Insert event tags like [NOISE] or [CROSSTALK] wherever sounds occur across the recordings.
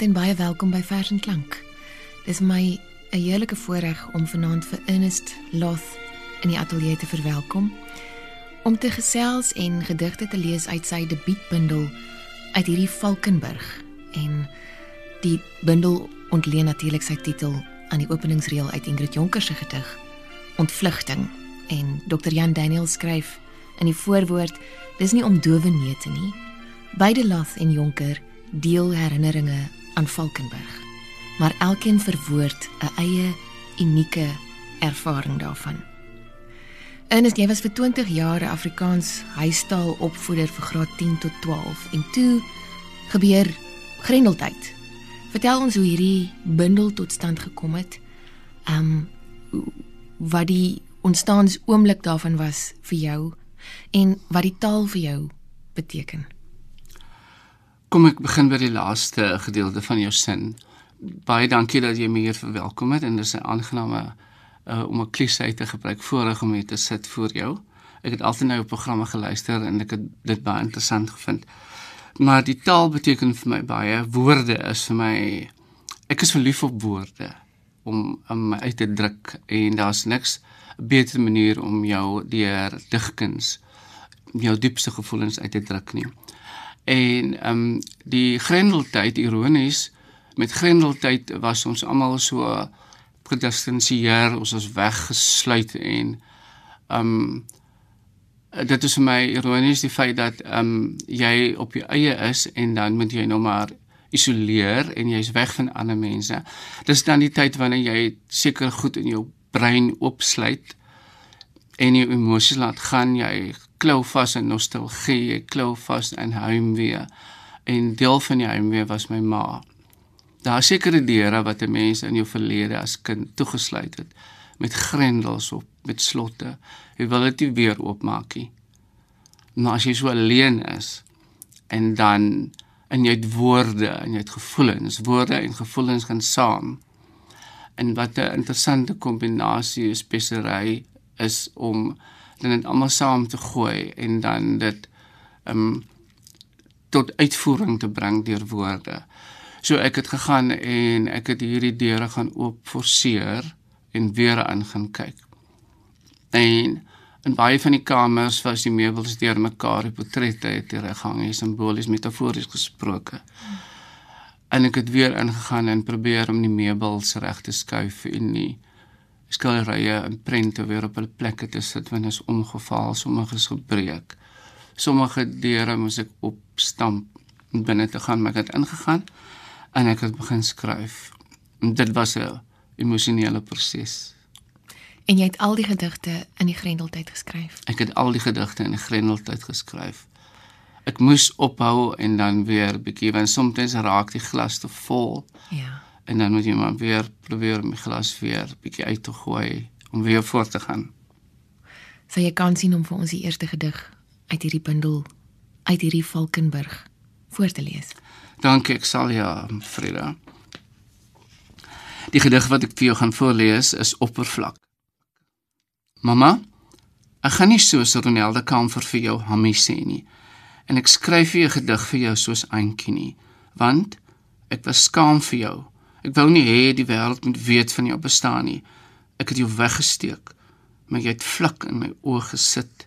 Goeienaand en baie welkom by Vers en Klank. Dis my 'n heerlike voorreg om vanaand vir Ernest Loth in die ateljee te verwelkom om te gesels en gedigte te lees uit sy debuutbundel uit hierdie Valkenburg. En die bundel ontleen natuurlik sy titel aan die openingsreël uit Ingrid Jonker se gedig Ontvlugting en Dr Jan Daniel skryf in die voorwoord dis nie om dowe neute nie. Beide Loth en Jonker deel herinneringe aan Valkenburg maar elkeen verwoord 'n eie unieke ervaring daarvan. Ernest, jy was vir 20 jaar Afrikaans huistaal opvoeder vir graad 10 tot 12 en toe gebeur Grendeltyd. Vertel ons hoe hierdie bundel tot stand gekom het. Ehm um, wat die ontstaans oomblik daarvan was vir jou en wat die taal vir jou beteken. Kom ek begin by die laaste gedeelte van jou sin baie dankie dat jy my hier verwelkom het en dit is 'n aangename uh, om 'n kliseë te gebruik voorreg om hier te sit voor jou. Ek het altyd na jou programme geluister en ek het dit baie interessant gevind. Maar die taal beteken vir my baie. Woorde is vir my ek is verlief op woorde om om my uit te druk en daar's niks 'n beter manier om jou deur digkuns jou diepste gevoelens uit te druk nie. En ehm um, die grendeltyd ironies met Grendeltyd was ons almal so gedistansieer, ons was weggesluit en um dit is vir my ironies die feit dat um jy op jou eie is en dan moet jy nou maar isoleer en jy's weg van ander mense. Dis dan die tyd wanneer jy seker goed in jou brein oopsluit en jou emosies laat gaan, jy klou vas in nostalgie, jy klou vas in heimwee. En deel van die heimwee was my ma. Daar sekerre deure wat 'n mens in jou verlede as kind toegesluit het met grendels op, met slotte. Jy wil dit nie weer oopmaak nie. Maar as jy so alleen is en dan jy het woorde en het gevoelens, woorde en gevoelens gaan saam. En wat 'n interessante kombinasie spesery is om dan dit almal saam te gooi en dan dit um tot uitvoering te bring deur woorde. So ek het gegaan en ek het hierdie deure gaan oop forceer en weer aan gaan kyk. En in baie van die kamers was die meubels deur mekaar, die portrette het hier gehang, simbolies metafories gesproke. En ek het weer ingegaan en probeer om die meubels reg te skuif en die skilderye en prente weer op hulle plekke te sit wanneer is omgeval, sommige is gebreek. Sommige deure moes ek opstamp om binne te gaan, maar ek het ingegaan en ek het begin skryf. En dit was 'n emosionele proses. En jy het al die gedigte in die Grendeltyd geskryf. Ek het al die gedigte in die Grendeltyd geskryf. Ek moes ophou en dan weer bietjie want soms raak die glas te vol. Ja. En dan moet jy maar weer probeer om die glas weer bietjie uit te gooi om weer voort te gaan. Sal jy kan sien om vir ons die eerste gedig uit hierdie bundel uit hierdie Valkenburg voor te lees? Dankie, ek sal ja, Frida. Die gedig wat ek vir jou gaan voorlees is Oppervlak. Mamma, ek gaan nie soos Ronelde Kamfer vir jou Hammie sê nie. En ek skryf vir jou gedig vir jou soos Auntie nie, want ek was skaam vir jou. Ek wou nie hê die wêreld moet weet van jou bestaan nie. Ek het jou weggesteek, maar jy het vlak in my oë gesit.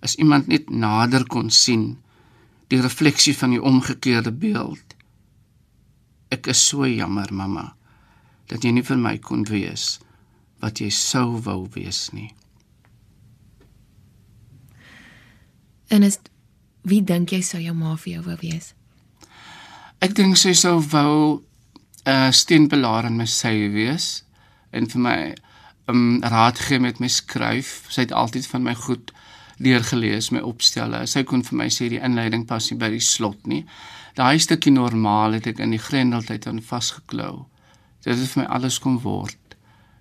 As iemand net nader kon sien, die refleksie van die omgekeerde beeld. Ek is so jammer, mamma, dat jy nie vir my kon wees wat jy sou wou wees nie. En is wie dink jy sou jou ma vir jou wou wees? Ek dink sy sou wou 'n uh, steenpilaar in my sy wees en vir my 'n um, raad gee met my skryf. Sy het altyd van my goed deurgelees, my opstelle. Sy kon vir my sê die inleiding pas nie by die slot nie daai stukkie normaal het ek in die grendeltyd aan vasgeklou. Dit het vir my alles kom word.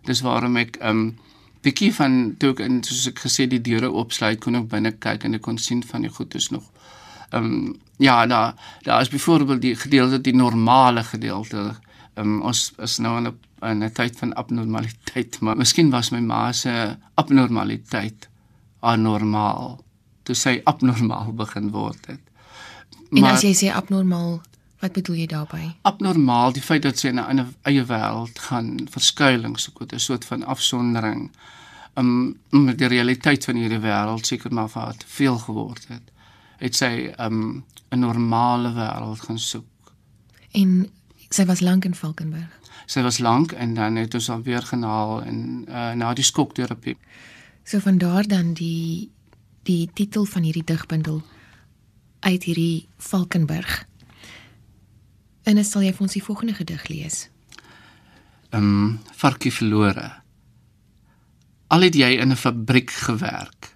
Dis waarom ek um bietjie van toe ek in soos ek gesê die deure oopsluit kon ek binne kyk en ek kon sien van die goed is nog. Um ja, daar daar is byvoorbeeld die gedeelte die normale gedeelte. Um ons is nou in 'n in 'n tyd van abnormaliteit, maar miskien was my ma se abnormaliteit anormaal toe sy abnormaal [LAUGHS] begin word het. En maar, as jy sê abnormaal, Wat bedoel jy daarmee? Abnormaal die feit dat sy in 'n ander eie wêreld gaan verskuiling soek, 'n soort van afsondering. Um met die realiteit van hierdie wêreld seker maar vir haar te veel geword het. Het sy um 'n normale wêreld gaan soek. En sy was lank in Valkenburg. Sy was lank en dan het ons alweer genaal en uh, na die skokterapie. So van daar dan die die titel van hierdie digbundel uit hierdie Valkenburg. En dan sal jy vir ons die volgende gedig lees. Um varkie verlore. Al het jy in 'n fabriek gewerk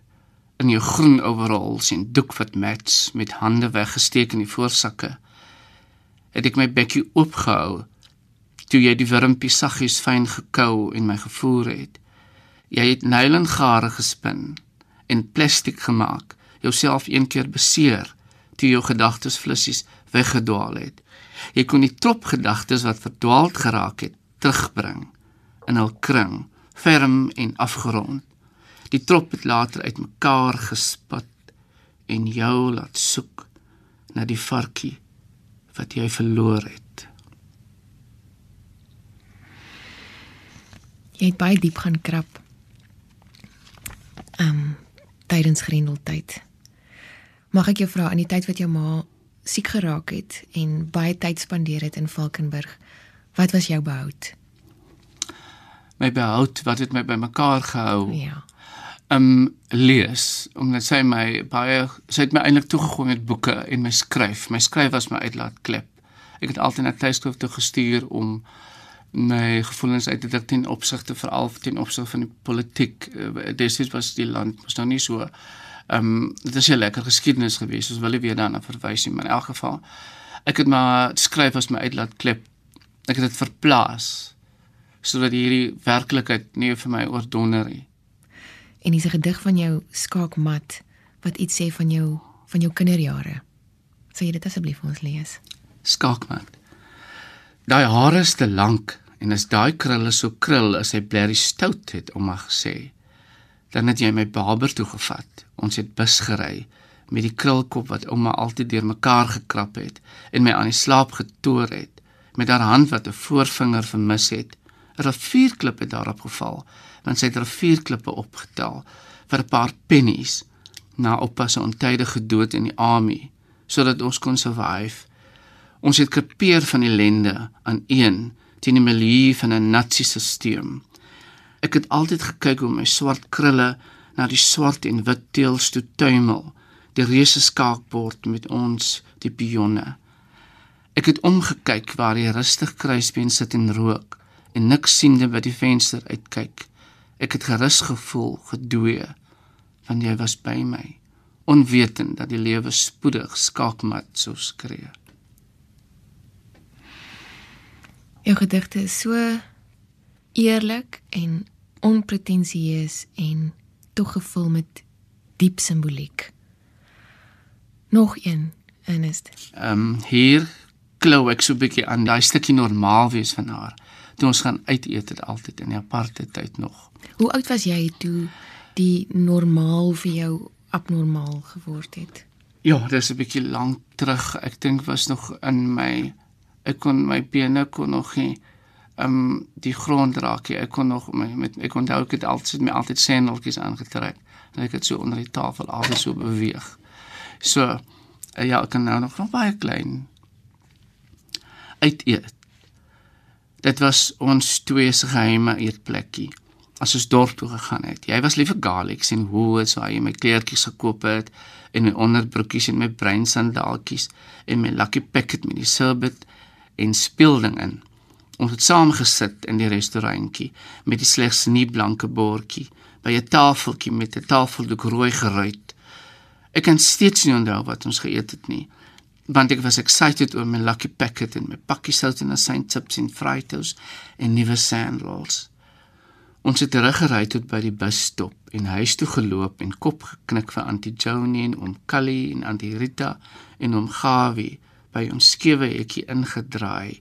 in jou groen overalls en doek wat mats met hande weggesteek in die voorsakke het ek my bekkie oopgehou toe jy die wurmpie saggies fyn gekou en my gevoer het. Jy het nylongare gespin en plastiek gemaak, jouself een keer beseer toe jou gedagtes flissies weggedwaal het. Jy kon die trop gedagtes wat verdwaald geraak het terugbring in hul kring, ferm en afgerond. Die trop het later uitmekaar gespat en jou laat soek na die varkie wat jy verloor het. Jy het baie diep gaan krap. Ehm um, tydens grendeltyd. Mag ek jou vra in die tyd wat jou ma siek geraak het en baie tyd spandeer het in Valkenburg, wat was jou behoud? My behoud wat het my bymekaar gehou. Ja. Um lees omdat sy my baie sy het my eintlik toegegooi met boeke en my skryf. My skryf was my uitlaatklep. Ek het altyd na tydskrif toe gestuur om my gevoelens uit te druk ten opsigte veral ten opsigte van die politiek. Eh, destyds was die land mos nou nie so ehm um, dit is 'n lekker geskiedenis gewees. Ons wil nie weer daarna verwys nie, maar in elk geval ek het maar skryf as my uitlaatklep. Ek het dit verplaas sodat hierdie werklikheid nie vir my oordonder nie. En dis 'n gedig van jou skaakmat wat iets sê van jou van jou kinderjare. Sê jy dit asseblief vir ons lees? Skaakmat. Daai hare is te lank en as daai krulle so krul as hy blerry stout het om maar gesê. Dan het jy my barber toe gevat. Ons het bus gery met die krulkop wat ouma altyd deurmekaar gekrap het en my aan die slaap getoer het met haar hand wat 'n voorvinger vermis het. 'n Rivierklip het daarop geval want sy het rivierklippe opgetel vir 'n paar pennies na oupa se ontydige dood in die army sodat ons kon survive Ons het krepeer van ellende aan een teen die milieu van 'n nazi-stelsel. Ek het altyd gekyk hoe my swart krulle na die swart en wit teels toe tuimel, die reuse skaakbord met ons die pionne. Ek het omgekyk waar die rustig kruisbeen sit en rook en niks siende by die venster uitkyk. Ek het gerus gevoel, gedoe, want jy was by my, onwetend dat die lewe spoedig skaakmat sou skree. Jou gedigte is so eerlik en onpretensieus en tog gevul met diep simboliek. Nog een, Ernest. Ehm um, hier klou ek so 'n bietjie aan daai stukkie normaal wees van haar. Toe ons gaan uit eet het altyd in die aparte tyd nog. Hoe oud was jy toe die normaal vir jou abnormaal geword het? Ja, dis 'n bietjie lank terug. Ek dink was nog in my ek kon my bene kon nog nie um die grond raak nie. Ek kon nog my met ek onthou ek het altyd my altyd sendeltjies aangetrek. En ek het so onder die tafel altyd so beweeg. So ja, ek kan nou nog nog baie klein uit eet. Dit was ons twee se geheime eetplekkie. As ons dorp toe gegaan het. Jy was lief vir garlics en hoe so hy my kleertjies gekoop het en my onderbroekies en my bruin sandaaltjies en my lucky packet met die sirbit en speelding in. Ons het saam gesit in die restaurantjie met die slegs nie blanke bordjie by 'n tafeltjie met 'n tafeldoek rooi geruit. Ek kan steeds nie onthou wat ons geëet het nie, want ek was excited oor my lucky packet en my pakkie sout en asyn chips en fritos en nuwe sandals. Ons het teruggery tot by die busstop en huis toe geloop en kop geknik vir Auntie Joanie en oom Callie en Auntie Rita en oom Gawie by ons skewe hekkie ingedraai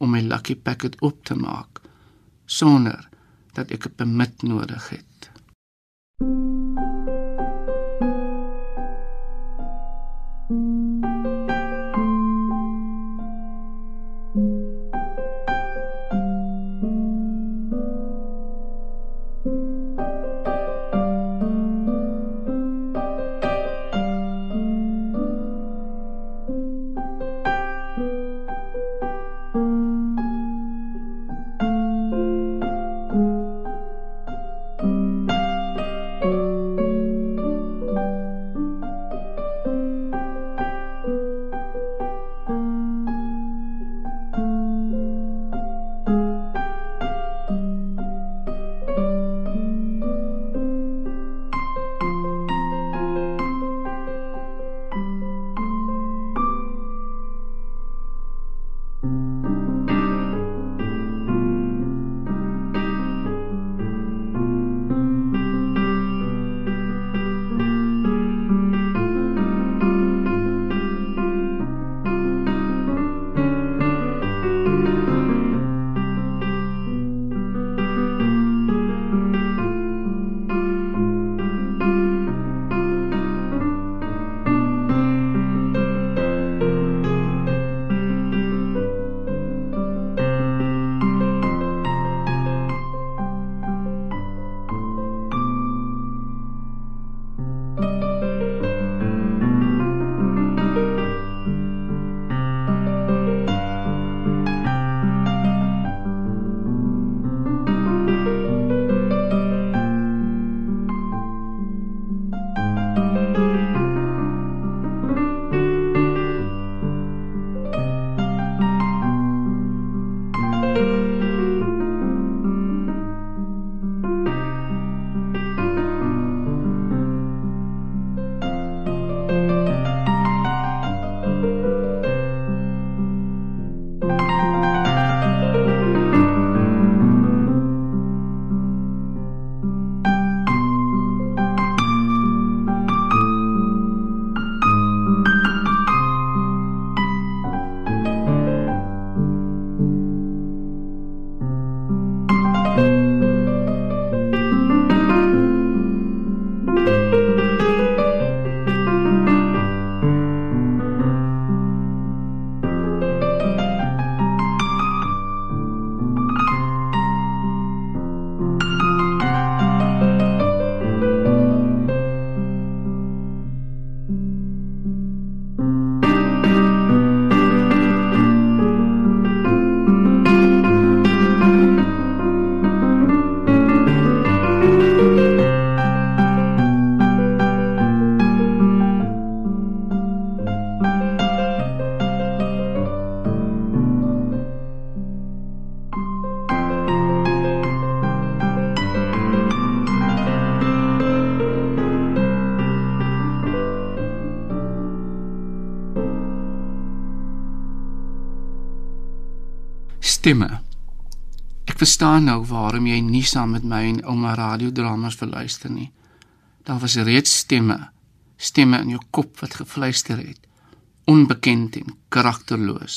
om my lucky packet op te maak sonder dat ek 'n permit nodig het. Stemme. Ek verstaan nou waarom jy nie saam met my en ouma radiodramas verluister nie. Daar was reeds stemme, stemme in jou kop wat gefluister het, onbekend en karakterloos,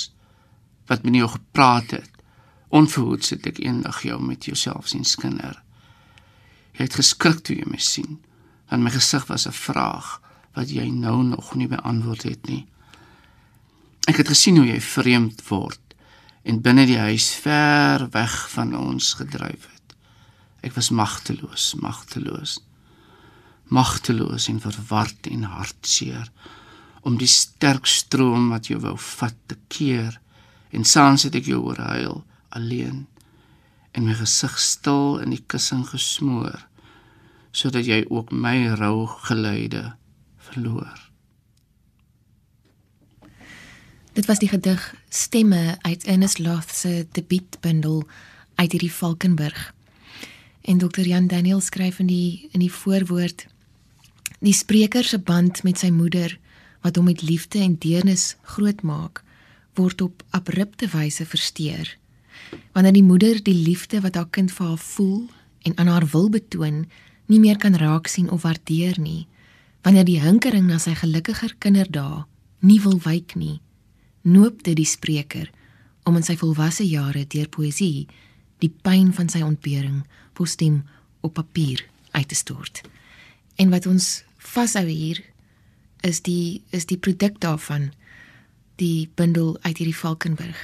wat met jou gepraat het. Onverhoeds het ek eendag jou met jouself sien skinder. Jy het geskrik toe jy my sien, want my gesig was 'n vraag wat jy nou nog nie beantwoord het nie. Ek het gesien hoe jy vreemd word en binne die huis ver weg van ons gedryf het. Ek was magteloos, magteloos. Magteloos en verward en hartseer om die sterk stroom wat jou wou vat te keer en saans het ek jou oor huil alleen en my gesig stil in die kussing gesmoor sodat jy ook my rou geluide verloor. Dit was die gedig Stemme uit Ernest Loth se debuutbundel uit hierdie Valkenburg. En Dr. Jan Daniel skryf in die in die voorwoord die spreker se band met sy moeder wat hom met liefde en deernis grootmaak word op abrupte wyse versteur. Wanneer die moeder die liefde wat haar kind vir haar voel en aan haar wil betoon nie meer kan raak sien of waardeer nie, wanneer die hinkering na sy gelukkiger kinderdae nie wil wyk nie, noop dit die spreker om in sy volwasse jare deur poësie die pyn van sy ontbering postem op papier uit te stort. En wat ons vashou hier is die is die produk daarvan die bundel uit hierdie Valkenburg.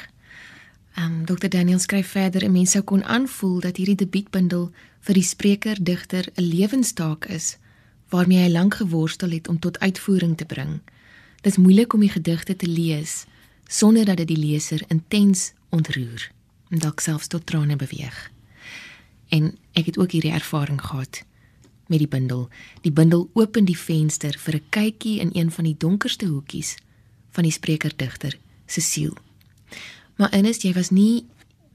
Ehm um, Dr Daniel skryf verder 'n mens sou kon aanvoel dat hierdie debuutbundel vir die spreker digter 'n lewenstaak is waarmee hy lank geworstel het om tot uitvoering te bring. Dit is moeilik om die gedigte te lees sonder dat dit die leser intens ontroer en dalk selfs tot trane beweeg. En ek het ook hierdie ervaring gehad met die bundel. Die bundel open die venster vir 'n kykie in een van die donkerste hoekies van die sprekerdigter se siel. Maar Ernest, jy was nie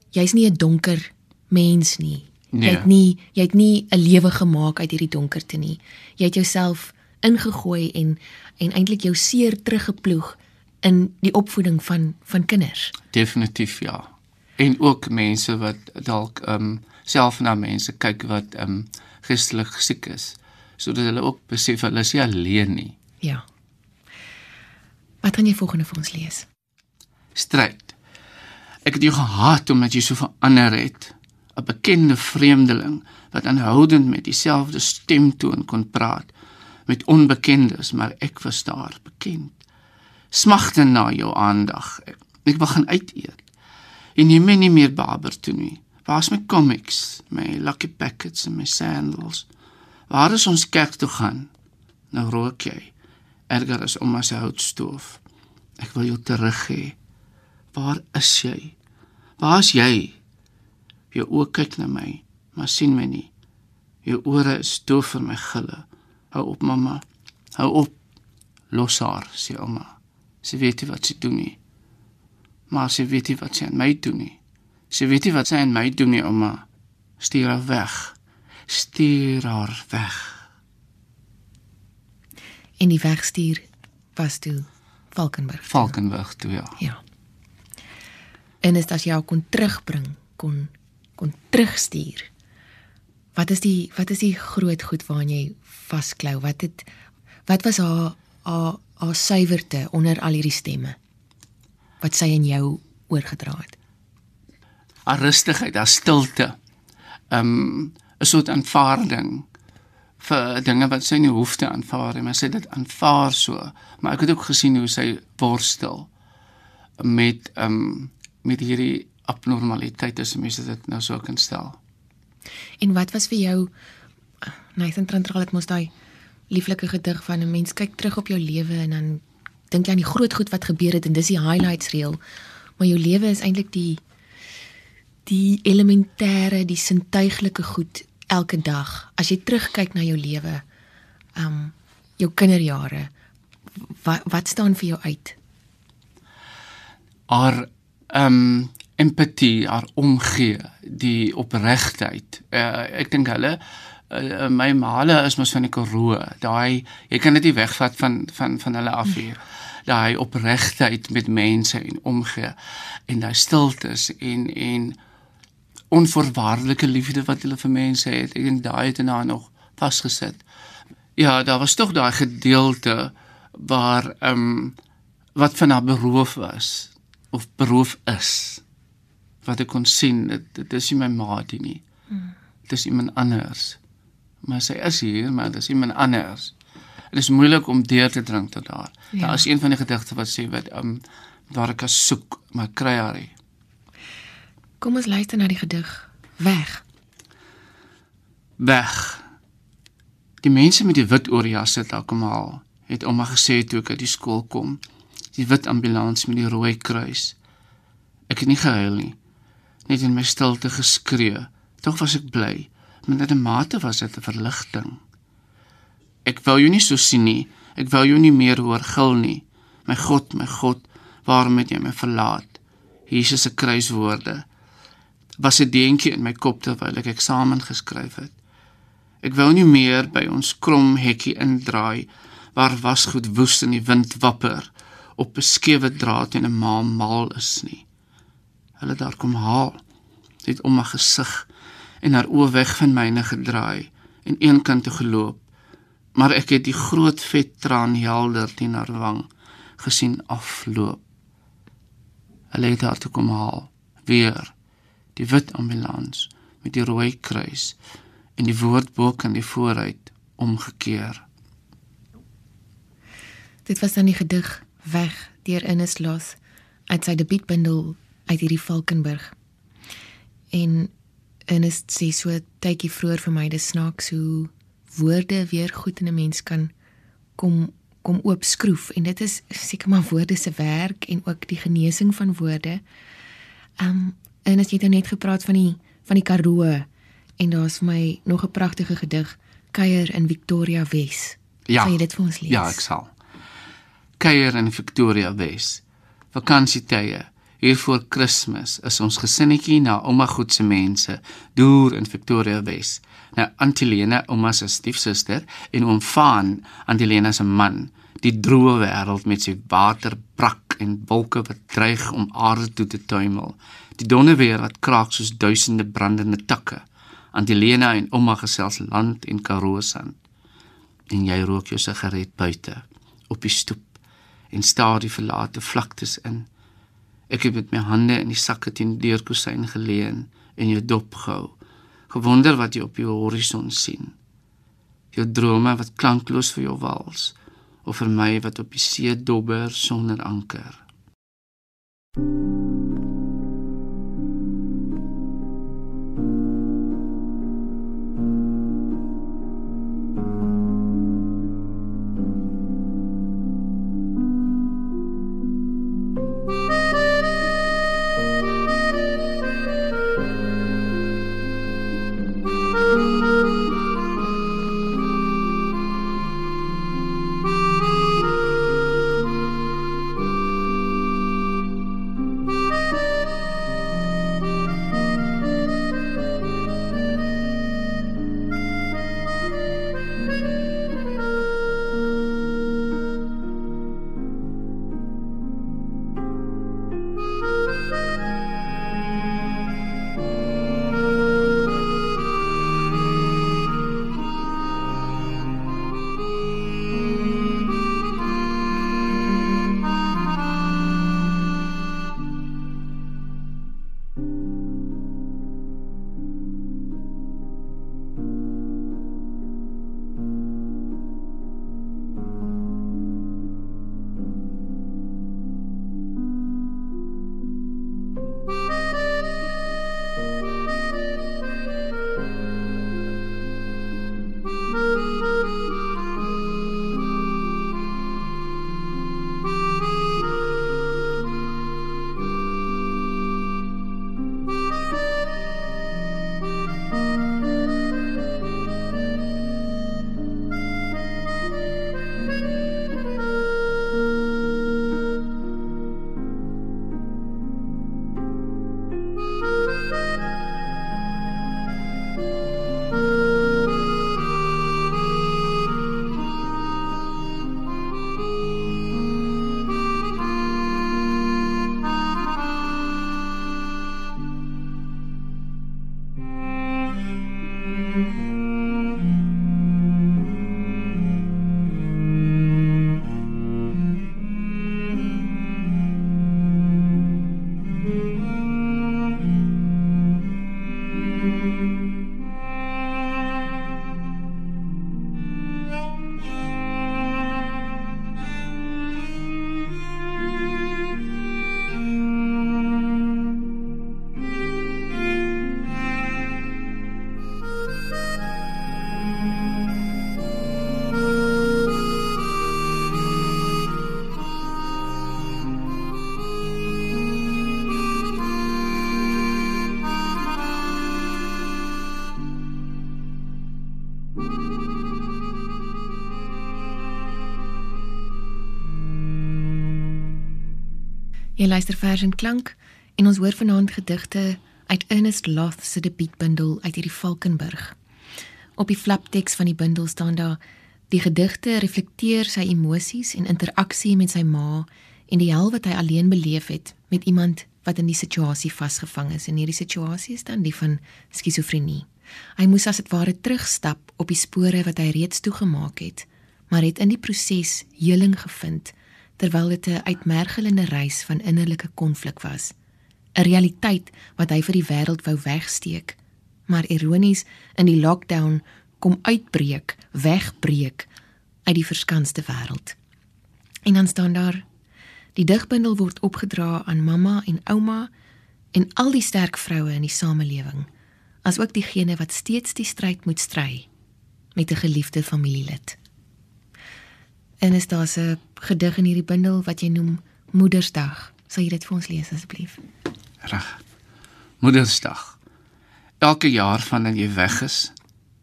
jy's nie 'n donker mens nie. Nee. Jy het nie jy het nie 'n lewe gemaak uit hierdie donkerte nie. Jy het jouself ingegooi en en eintlik jou seer teruggeploeg in die opvoeding van van kinders. Definitief ja. En ook mense wat dalk ehm um, self na mense kyk wat ehm um, geestelik siek is sodat hulle ook besef hulle is nie alleen nie. Ja. Wat gaan jy volgende vir ons lees? Stryd. Ek het jou gehaat omdat jy so verander het. 'n Bekende vreemdeling wat aanhoudend met dieselfde stemtoon kon praat met onbekendes, maar ek was daar bekend. Smagte na jou aandag. Ek wil gaan uit eet. En jy men nie meer barber toe nie. Waar's my comics, my lucky packets en my sandals? Waar is ons kerk toe gaan? Nou rook jy. Erger as om as 'n houtstoof. Ek wil jou terug hê. Waar is jy? Waar's jy? Jou oë kyk na my, maar sien my nie. Jou ore is doof vir my gille. Hou op mamma. Hou op. Los haar, sê ouma. Sy weet nie wat sy doen nie. Maar sy weet nie wat sy aan my doen nie. Sy weet nie wat sy aan my doen nie, ouma. Stuur haar weg. Stuur haar weg. En die wegstuur was toe Valkenburg. Valkenburg toe ja. Ja. En is dit jou kon terugbring, kon kon terugstuur. Wat is die wat is die groot goed waaraan jy vasklou? Wat het wat was haar haar haar suiwerte onder al hierdie stemme wat sy in jou oorgedra het? haar rustigheid, haar stilte. Um 'n soort aanvaarding vir dinge wat sy nie hoef te aanvaar nie, maar sy dit aanvaar so. Maar ek het ook gesien hoe sy worstel met um met hierdie abnormaliteit as mense dit nou so kan stel. En wat was vir jou Nathan Trantral het mos daai lieflike gedig van 'n mens kyk terug op jou lewe en dan dink jy aan die groot goed wat gebeur het en dis die highlights reel. Maar jou lewe is eintlik die die elementêre, die sintuiglike goed elke dag. As jy terugkyk na jou lewe, um jou kinderjare, wat wat staan vir jou uit? Haar um empatie, haar omgee, die opregtheid. Uh, ek dink hulle uh, my male is mos van die Karoo. Daai jy kan dit nie wegvat van van van hulle af hier. Daai opregtheid met mense en omgee en daai stiltes en en onvoorwaardelike liefde wat hulle vir mense het. Ek dink daai het in haar nog vasgesit. Ja, daar was tog daai gedeelte waar ehm um, wat van haar beroof was of beroof is. Wat ek kon sien, dit, dit is nie my maatie nie. Dit is iemand anders. Maar sy is hier, maar dit is iemand anders. Dit is moeilik om deur te dring tot haar. Ja. Daar is een van die gedigte wat sê wat ehm um, waar ek as soek, maar kry haar nie. Kom ons luister na die gedig. Weg. Weg. Die mense met die wit oorjasse het almal het ouma gesê toe ek uit die skool kom. Die wit ambulans met die rooi kruis. Ek het nie gehuil nie. Net in my stilte geskree. Tog was ek bly. Met 'n mate was dit 'n verligting. Ek wou jou nie so sien nie. Ek wou jou nie meer hoor gil nie. My God, my God, waarom het jy my verlaat? Jesus se kruiswoorde was 'n deentjie in my kop terwyl ek eksamen geskryf het. Ek wou nie meer by ons krom hekkie indraai waar wasgoed woes in die wind wapper op 'n skewe draad en 'n ma mal is nie. Hulle daar kom haal het om my gesig en haar oë weg van myne gedraai en eenkant toe geloop. Maar ek het die groot vet traan helder teen haar wang gesien afloop. Hulle het haar toe kom haal weer die wit ambulans met die rooi kruis en die woordboek aan die vooruit omgekeer. Dit was dan die gedig Weg deur Ines Los uit sy debuutbundel uit hierdie Valkenburg. En Ines sê so tydjie vroeër vir my dis snaaks hoe woorde weer goed in 'n mens kan kom kom oopskroef en dit is seker maar woorde se werk en ook die genesing van woorde. Ehm um, en as jy dan nou net gepraat van die van die Karoo En daar's vir my nog 'n pragtige gedig, Kuier in Victoria Wes. Ja. Kan jy dit vir ons lees? Ja, ek sal. Kuier in Victoria Wes. Vakansietye. Hier voor Kersfees is ons gesinnetjie na ouma Goed se mense, deur in Victoria Wes. Nou Antilena, ouma se stiefsuster en oom Van, Antilena se man, die droë wêreld met sy waterbrak en wolke wat dreig om aarde toe te tuimel. Die donderweer wat kraak soos duisende brandende takke. Antilena en ouma gesels land en Karoo sand. En jy rook jou sigaret buite op die stoep en staar die verlate vlaktes in. Ek het met my hande in die sakke teen die deurkusyn geleun en jou dop gehou. Gewonder wat jy op die horison sien. Jou drome wat klankloos vir jou wals of vir my wat op die see dobber sonder anker. thank you Jy luister vers en klank en ons hoor vanaand gedigte uit Ernest Loth se debuutbundel uit hierdie Valkenburg. Op die flapteks van die bundel staan daar die gedigte reflekteer sy emosies en interaksie met sy ma en die hel wat hy alleen beleef het met iemand wat in die situasie vasgevang is en hierdie situasie is dan die van skizofrenie. Hy moes as dit ware terugstap op die spore wat hy reeds toegemaak het, maar het in die proses heling gevind terwyl dit 'n uitmergelende reis van innerlike konflik was. 'n Realiteit wat hy vir die wêreld wou wegsteek, maar ironies in die lockdown kom uitbreek, wegbreek uit die verskanste wêreld. En dan staan daar die digbundel word opgedra aan mamma en ouma en al die sterk vroue in die samelewing, asook diegene wat steeds die stryd moet stry met 'n geliefde familielid. En is daar 'n gedig in hierdie bundel wat jy noem Moedersdag? Sal jy dit vir ons lees asseblief? Reg. Moedersdag. Elke jaar vandat jy weg is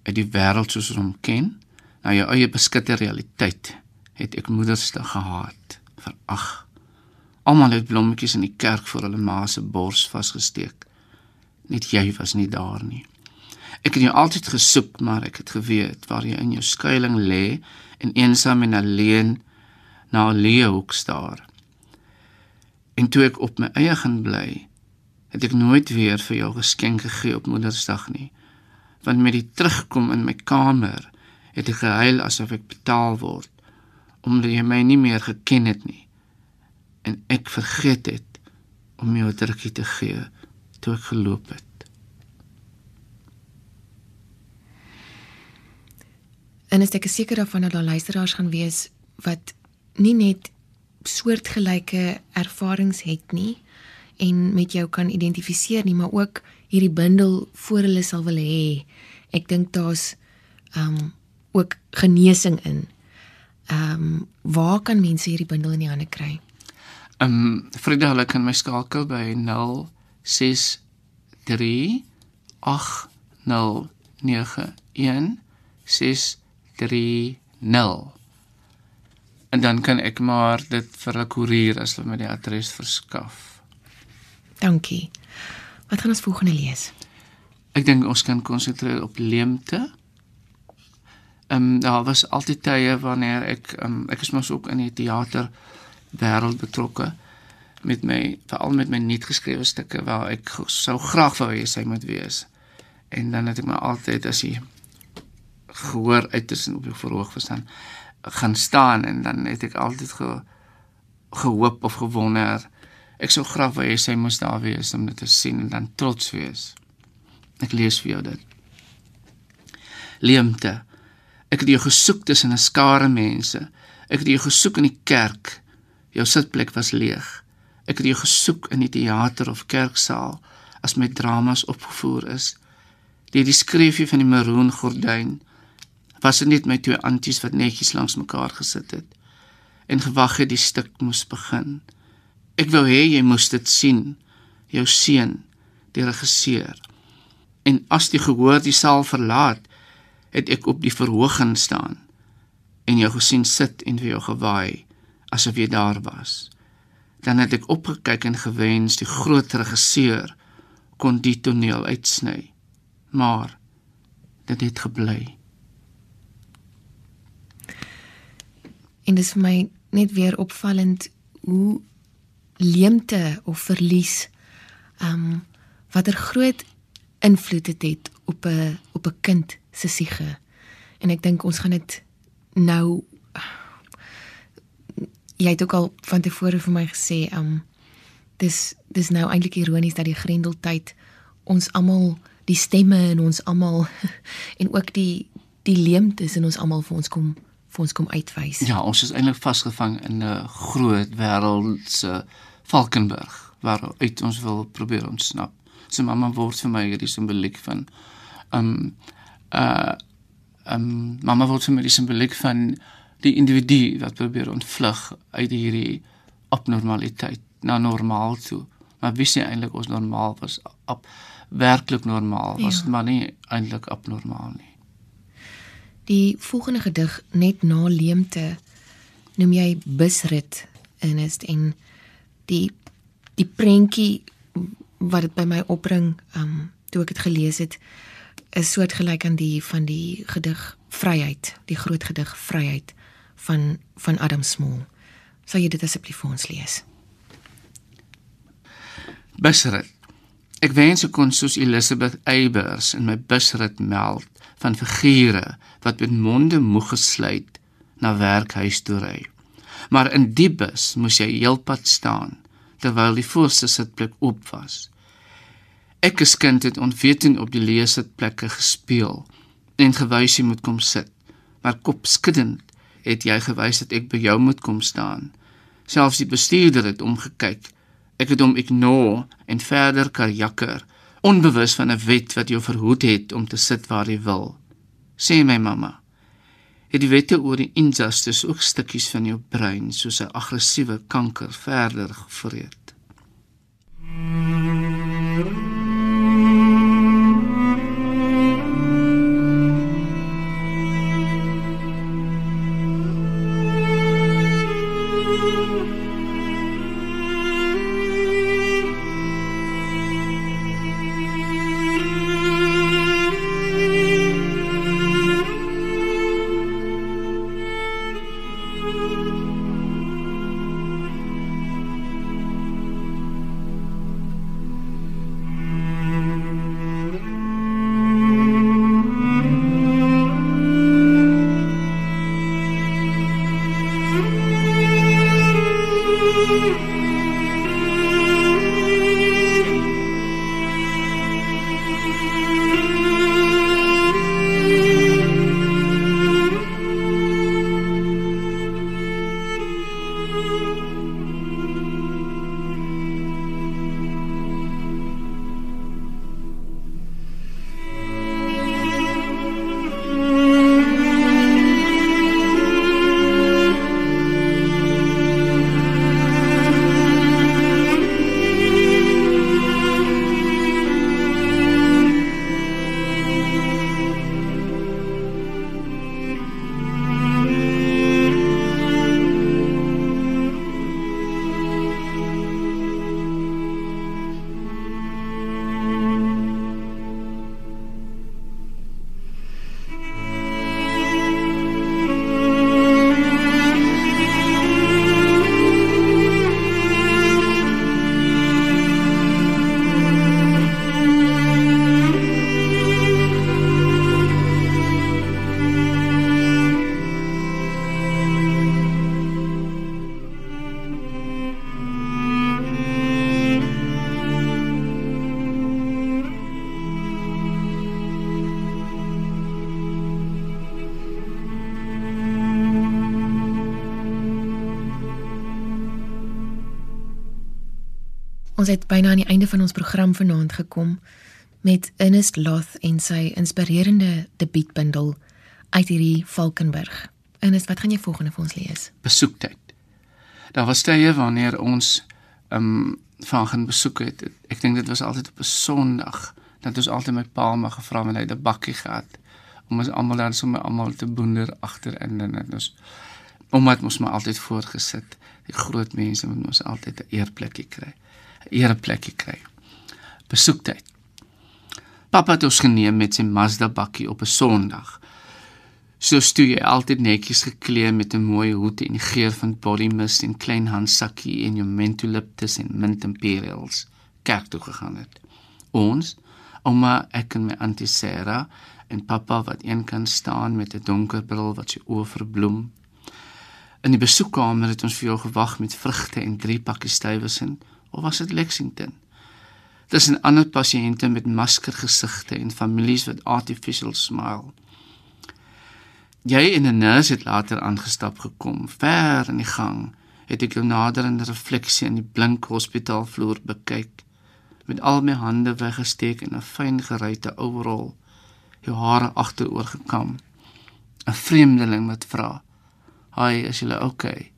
uit die wêreld soos ons hom ken, na jou eie beskutte realiteit, het ek Moedersdag gehaat. Verag. Almal het blommetjies in die kerk voor hulle ma se bors vasgesteek. Net jy was nie daar nie. Ek het jou altyd gesoek, maar ek het geweet waar jy in jou skuilings lê en eensaam en alleen na 'n leeuhoek staar. En toe ek op my eie gaan bly, het ek nooit weer vir jou geskenk gegee op Moedersdag nie. Want met die terugkom in my kamer, het ek gehuil asof ek betaal word omdat jy my nie meer geken het nie en ek vergeet het om jou 'n drukkie te gee toe ek geloop het. En ek is seker daarvan dat daar luisteraars gaan wees wat nie net soortgelyke ervarings het nie en met jou kan identifiseer nie, maar ook hierdie bundel voor hulle sal wil hê. Ek dink daar's ehm um, ook genesing in. Ehm um, waar kan mense hierdie bundel in die hande kry? Ehm um, Frida, hulle kan my skakel by 063 8091630. En dan kan ek maar dit vir 'n koerier as hulle my die adres verskaf. Dankie. Wat gaan ons volgende lees? Ek dink ons kan konsentreer op leemte. Ehm um, daar was altyd tye wanneer ek um, ek is mos ook in die teater wêreld betrokke met my veral met my nuut geskrewe stukke waar ek sou graag wou hê sy moet wees. En dan het ek my altyd as jy gehoor uit tussen op die verhoog verstaan gaan staan en dan het ek altyd ge, gehoop of gewonder ek sou graag wou hê sy moes daar wees om dit te sien en dan trots wees. Ek lees vir jou dit. Leemte. Ek het jou gesoek tussen 'n skare mense. Ek het jou gesoek in die kerk Jou sitplek was leeg. Ek het jou gesoek in die teater of kerksaal as my dramas opgevoer is. Deur die skreefie van die maroon gordyn was dit net my twee anties wat netjies langs mekaar gesit het en gewag het die stuk moes begin. Ek wou hê jy moes dit sien, jou seun, die regisseur. En as die gehoor die saal verlaat, het ek op die verhooging staan en jou gesien sit en vir jou gewaai asof jy daar was. Dan het ek opgekyk en gewens die groot regisseur kon die toneel uitsny. Maar dit het gebly. En dit is vir my net weer opvallend hoe leemte of verlies ehm um, watter groot invloed dit het op 'n op 'n kind se siege. En ek dink ons gaan dit nou jy het ook al van tevore vir my gesê, um dis dis nou eintlik ironies dat die grendeltyd ons almal die stemme in ons almal [LAUGHS] en ook die die leemtes in ons almal vir ons kom vir ons kom uitwys. Ja, ons is eintlik vasgevang in 'n groot wêreldse Valkenburg waar uit ons wil probeer ontsnap. So mamma word vir my hierdie simboliek van um uh um mamma word vir my die simboliek van die individu wat probeer ontvlug uit hierdie abnormaliteit na normaal toe. Maar wie sê eintlik ons normaal was op werklik normaal was ja. maar nie eintlik abnormaal nie. Die volgende gedig net na leemte noem jy busrit in is en die die prentjie wat dit by my opbring, um toe ek dit gelees het, is soortgelyk aan die van die gedig Vryheid, die groot gedig Vryheid van van Adam Small. Sal jy dit asseblief vir ons lees? Busrit. Ek wens ek kon soos Elizabeth Eybers in my busrit meld van figure wat met monde moeg gesluit na werkhuis toe ry. Maar in die bus moes jy heelpad staan terwyl die voorste sitplek oop was. Ek as kind het onwetend op die leesitplekke gespeel en gewys jy moet kom sit. Maar kopskuddend het jy gewys dat ek by jou moet kom staan. Selfs die bestuurder het omgekyk. Ek het hom ignore en verder karjakker, onbewus van 'n wet wat jou verhoed het om te sit waar jy wil. Sê my mamma, het die wette oor die injustice ook stukkies van jou brein soos 'n aggressiewe kanker verder gevreet? Mm Ons het byna aan die einde van ons program vanaand gekom met Ernest Loth en sy inspirerende debuutbundel uit hierdie Valkenburg. Ernest, wat gaan jy volgende vir ons lees? Besoektyd. Daar was tye wanneer ons ehm um, van gaan besoek het. Ek dink dit was altyd op 'n Sondag dat ons altyd my pa maar gevra het hy het 'n bakkie gehad om ons almal dan sommer almal te boender agter in en dit was omdat ons maar altyd voorgesit. Die groot mense moet ons altyd 'n eerplekkie kry ereplekkie kry. Besoektyd. Pappa het ons geneem met sy Mazda bakkie op 'n Sondag. So stoe jy altyd netjies geklee met 'n mooi hoed en geur van body mist en klein handsakkie en jou mentoliptus en mint imperials kerk toe gegaan het. Ons, ouma, ek en my auntie Sarah en pappa wat een kan staan met 'n donker bril wat sy oë verbloem. In die besoekkamer het ons vir jou gewag met vrugte en drie pakkies stywes in of was dit Lexington? Tussen ander pasiënte met maskergesigte en families wat artificial smile. Jy en 'n nurse het later aangestap gekom, ver in die gang, het ek jou naderende refleksie in die blink hospitaalvloer bekyk, met al my hande weggesteek in 'n fyn geruite overall, jou hare agteroor gekam. 'n Vreemdeling wat vra: "Haai, is jy okay?"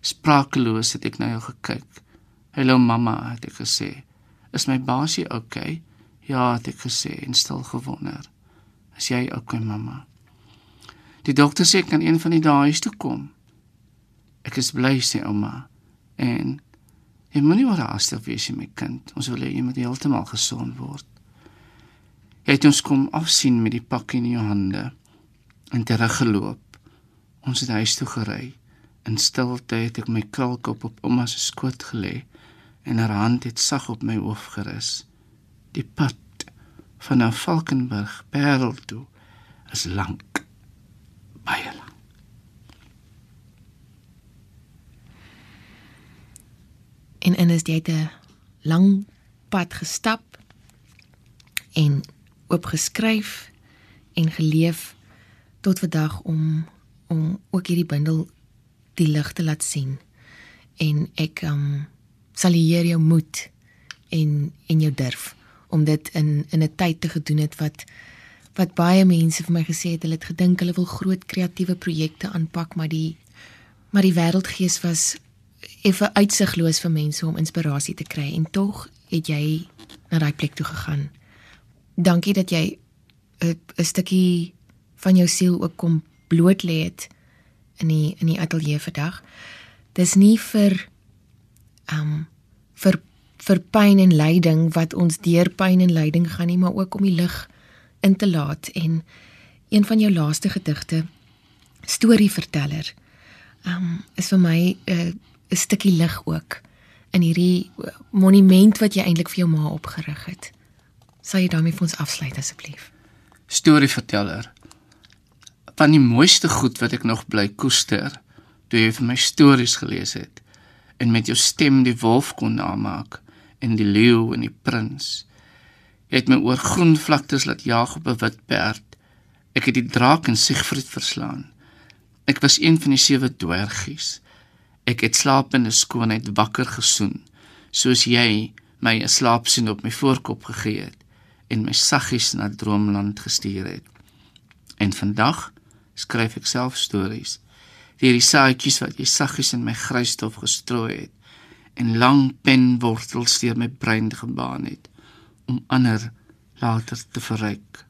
Sprakeloos het ek na jou gekyk. "Hallo mamma," het ek gesê. "Is my baasie oukei?" Okay? "Ja," het ek gesê en stil gewonder. "Is jy oukei, okay, mamma?" Die dokter sê kan een van die dae huis toe kom. Ek is bly sê ouma. En Jy moenie oorhaastig wees my kind. Ons wil hê jy moet heeltemal gesond word. Jy het ons kom afsien met die pak in jou hande en teruggeloop. Ons het huis toe gery. In stilte het ek my krulkop op ouma se skoot gelê en haar hand het sag op my hoof gerus. Die pad van na Valkenburg Parel toe is lank. Baie lank. En in is jy 'n lang pad gestap en oopgeskryf en geleef tot vandag om om ook hierdie bundel die lig te laat sien. En ek um sal leer jou moed en en jou durf om dit in in 'n tyd te gedoen het wat wat baie mense vir my gesê het hulle het gedink hulle wil groot kreatiewe projekte aanpak maar die maar die wêreldgees was effe uitsigloos vir mense om inspirasie te kry en tog het jy na daai plek toe gegaan. Dankie dat jy 'n 'n stukkie van jou siel ook kom bloot lê het in die in die ateljee vandag. Dis nie vir um vir vir pyn en lyding wat ons deur pyn en lyding gaan nie, maar ook om die lig in te laat en een van jou laaste gedigte storieverteller um is vir my 'n uh, 'n stukkie lig ook in hierdie monument wat jy eintlik vir jou ma opgerig het. Sal jy daarmee vir ons afsluit asseblief? Storieverteller. Van die mooiste goed wat ek nog bly koester, toe jy vir my stories gelees het en met jou stem die wolf kon namaak en die leeu en die prins. Jy het my oor groen vlaktes laat jaag op 'n wit perd. Ek het die draak en Siegfried verslaan. Ek was een van die sewe dwergies. Ek het slapende skoonheid wakker gesoen, soos jy my 'n slaapsien op my voorkop gegee het en my saggies na droomland gestuur het. En vandag skryf ek self stories. Deur die saadjies wat jy saggies in my grysstof gestrooi het en lang penwortels deur my brein gebaan het om ander later te verryk.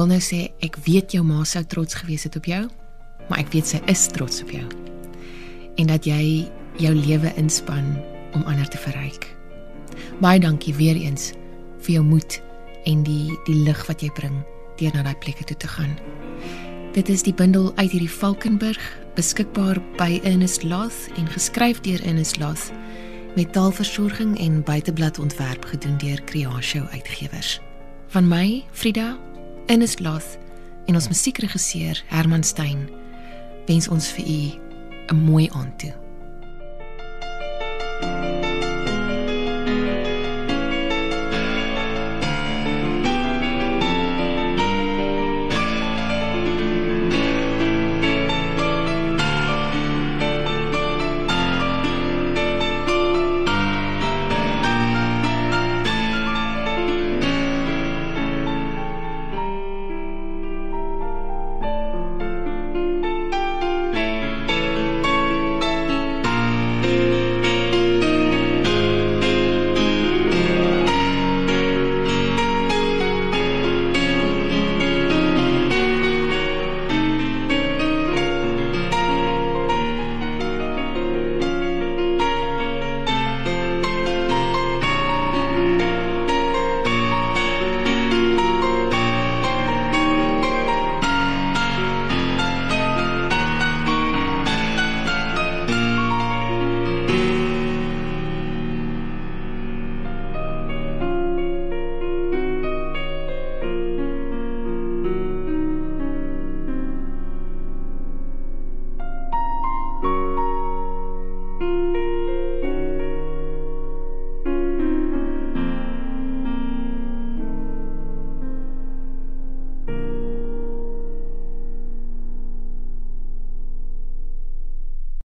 Wil nou sê ek weet jou ma sou trots gewees het op jou, maar ek weet sy is trots op jou. En dat jy jou lewe inspann om ander te verryk. Baie dankie weer eens vir jou moed en die die lig wat jy bring deur na daai plekke toe te gaan. Dit is die bundel uit hierdie Valkenburg, beskikbaar by Ernest Loth en geskryf deur Ernest Loth met taalversorging en buiteblad ontwerp gedoen deur Creatio Uitgewers. Van my, Frida Ines Loth en ons musiekregisseur Herman Stein wens ons vir u 'n mooi aand toe.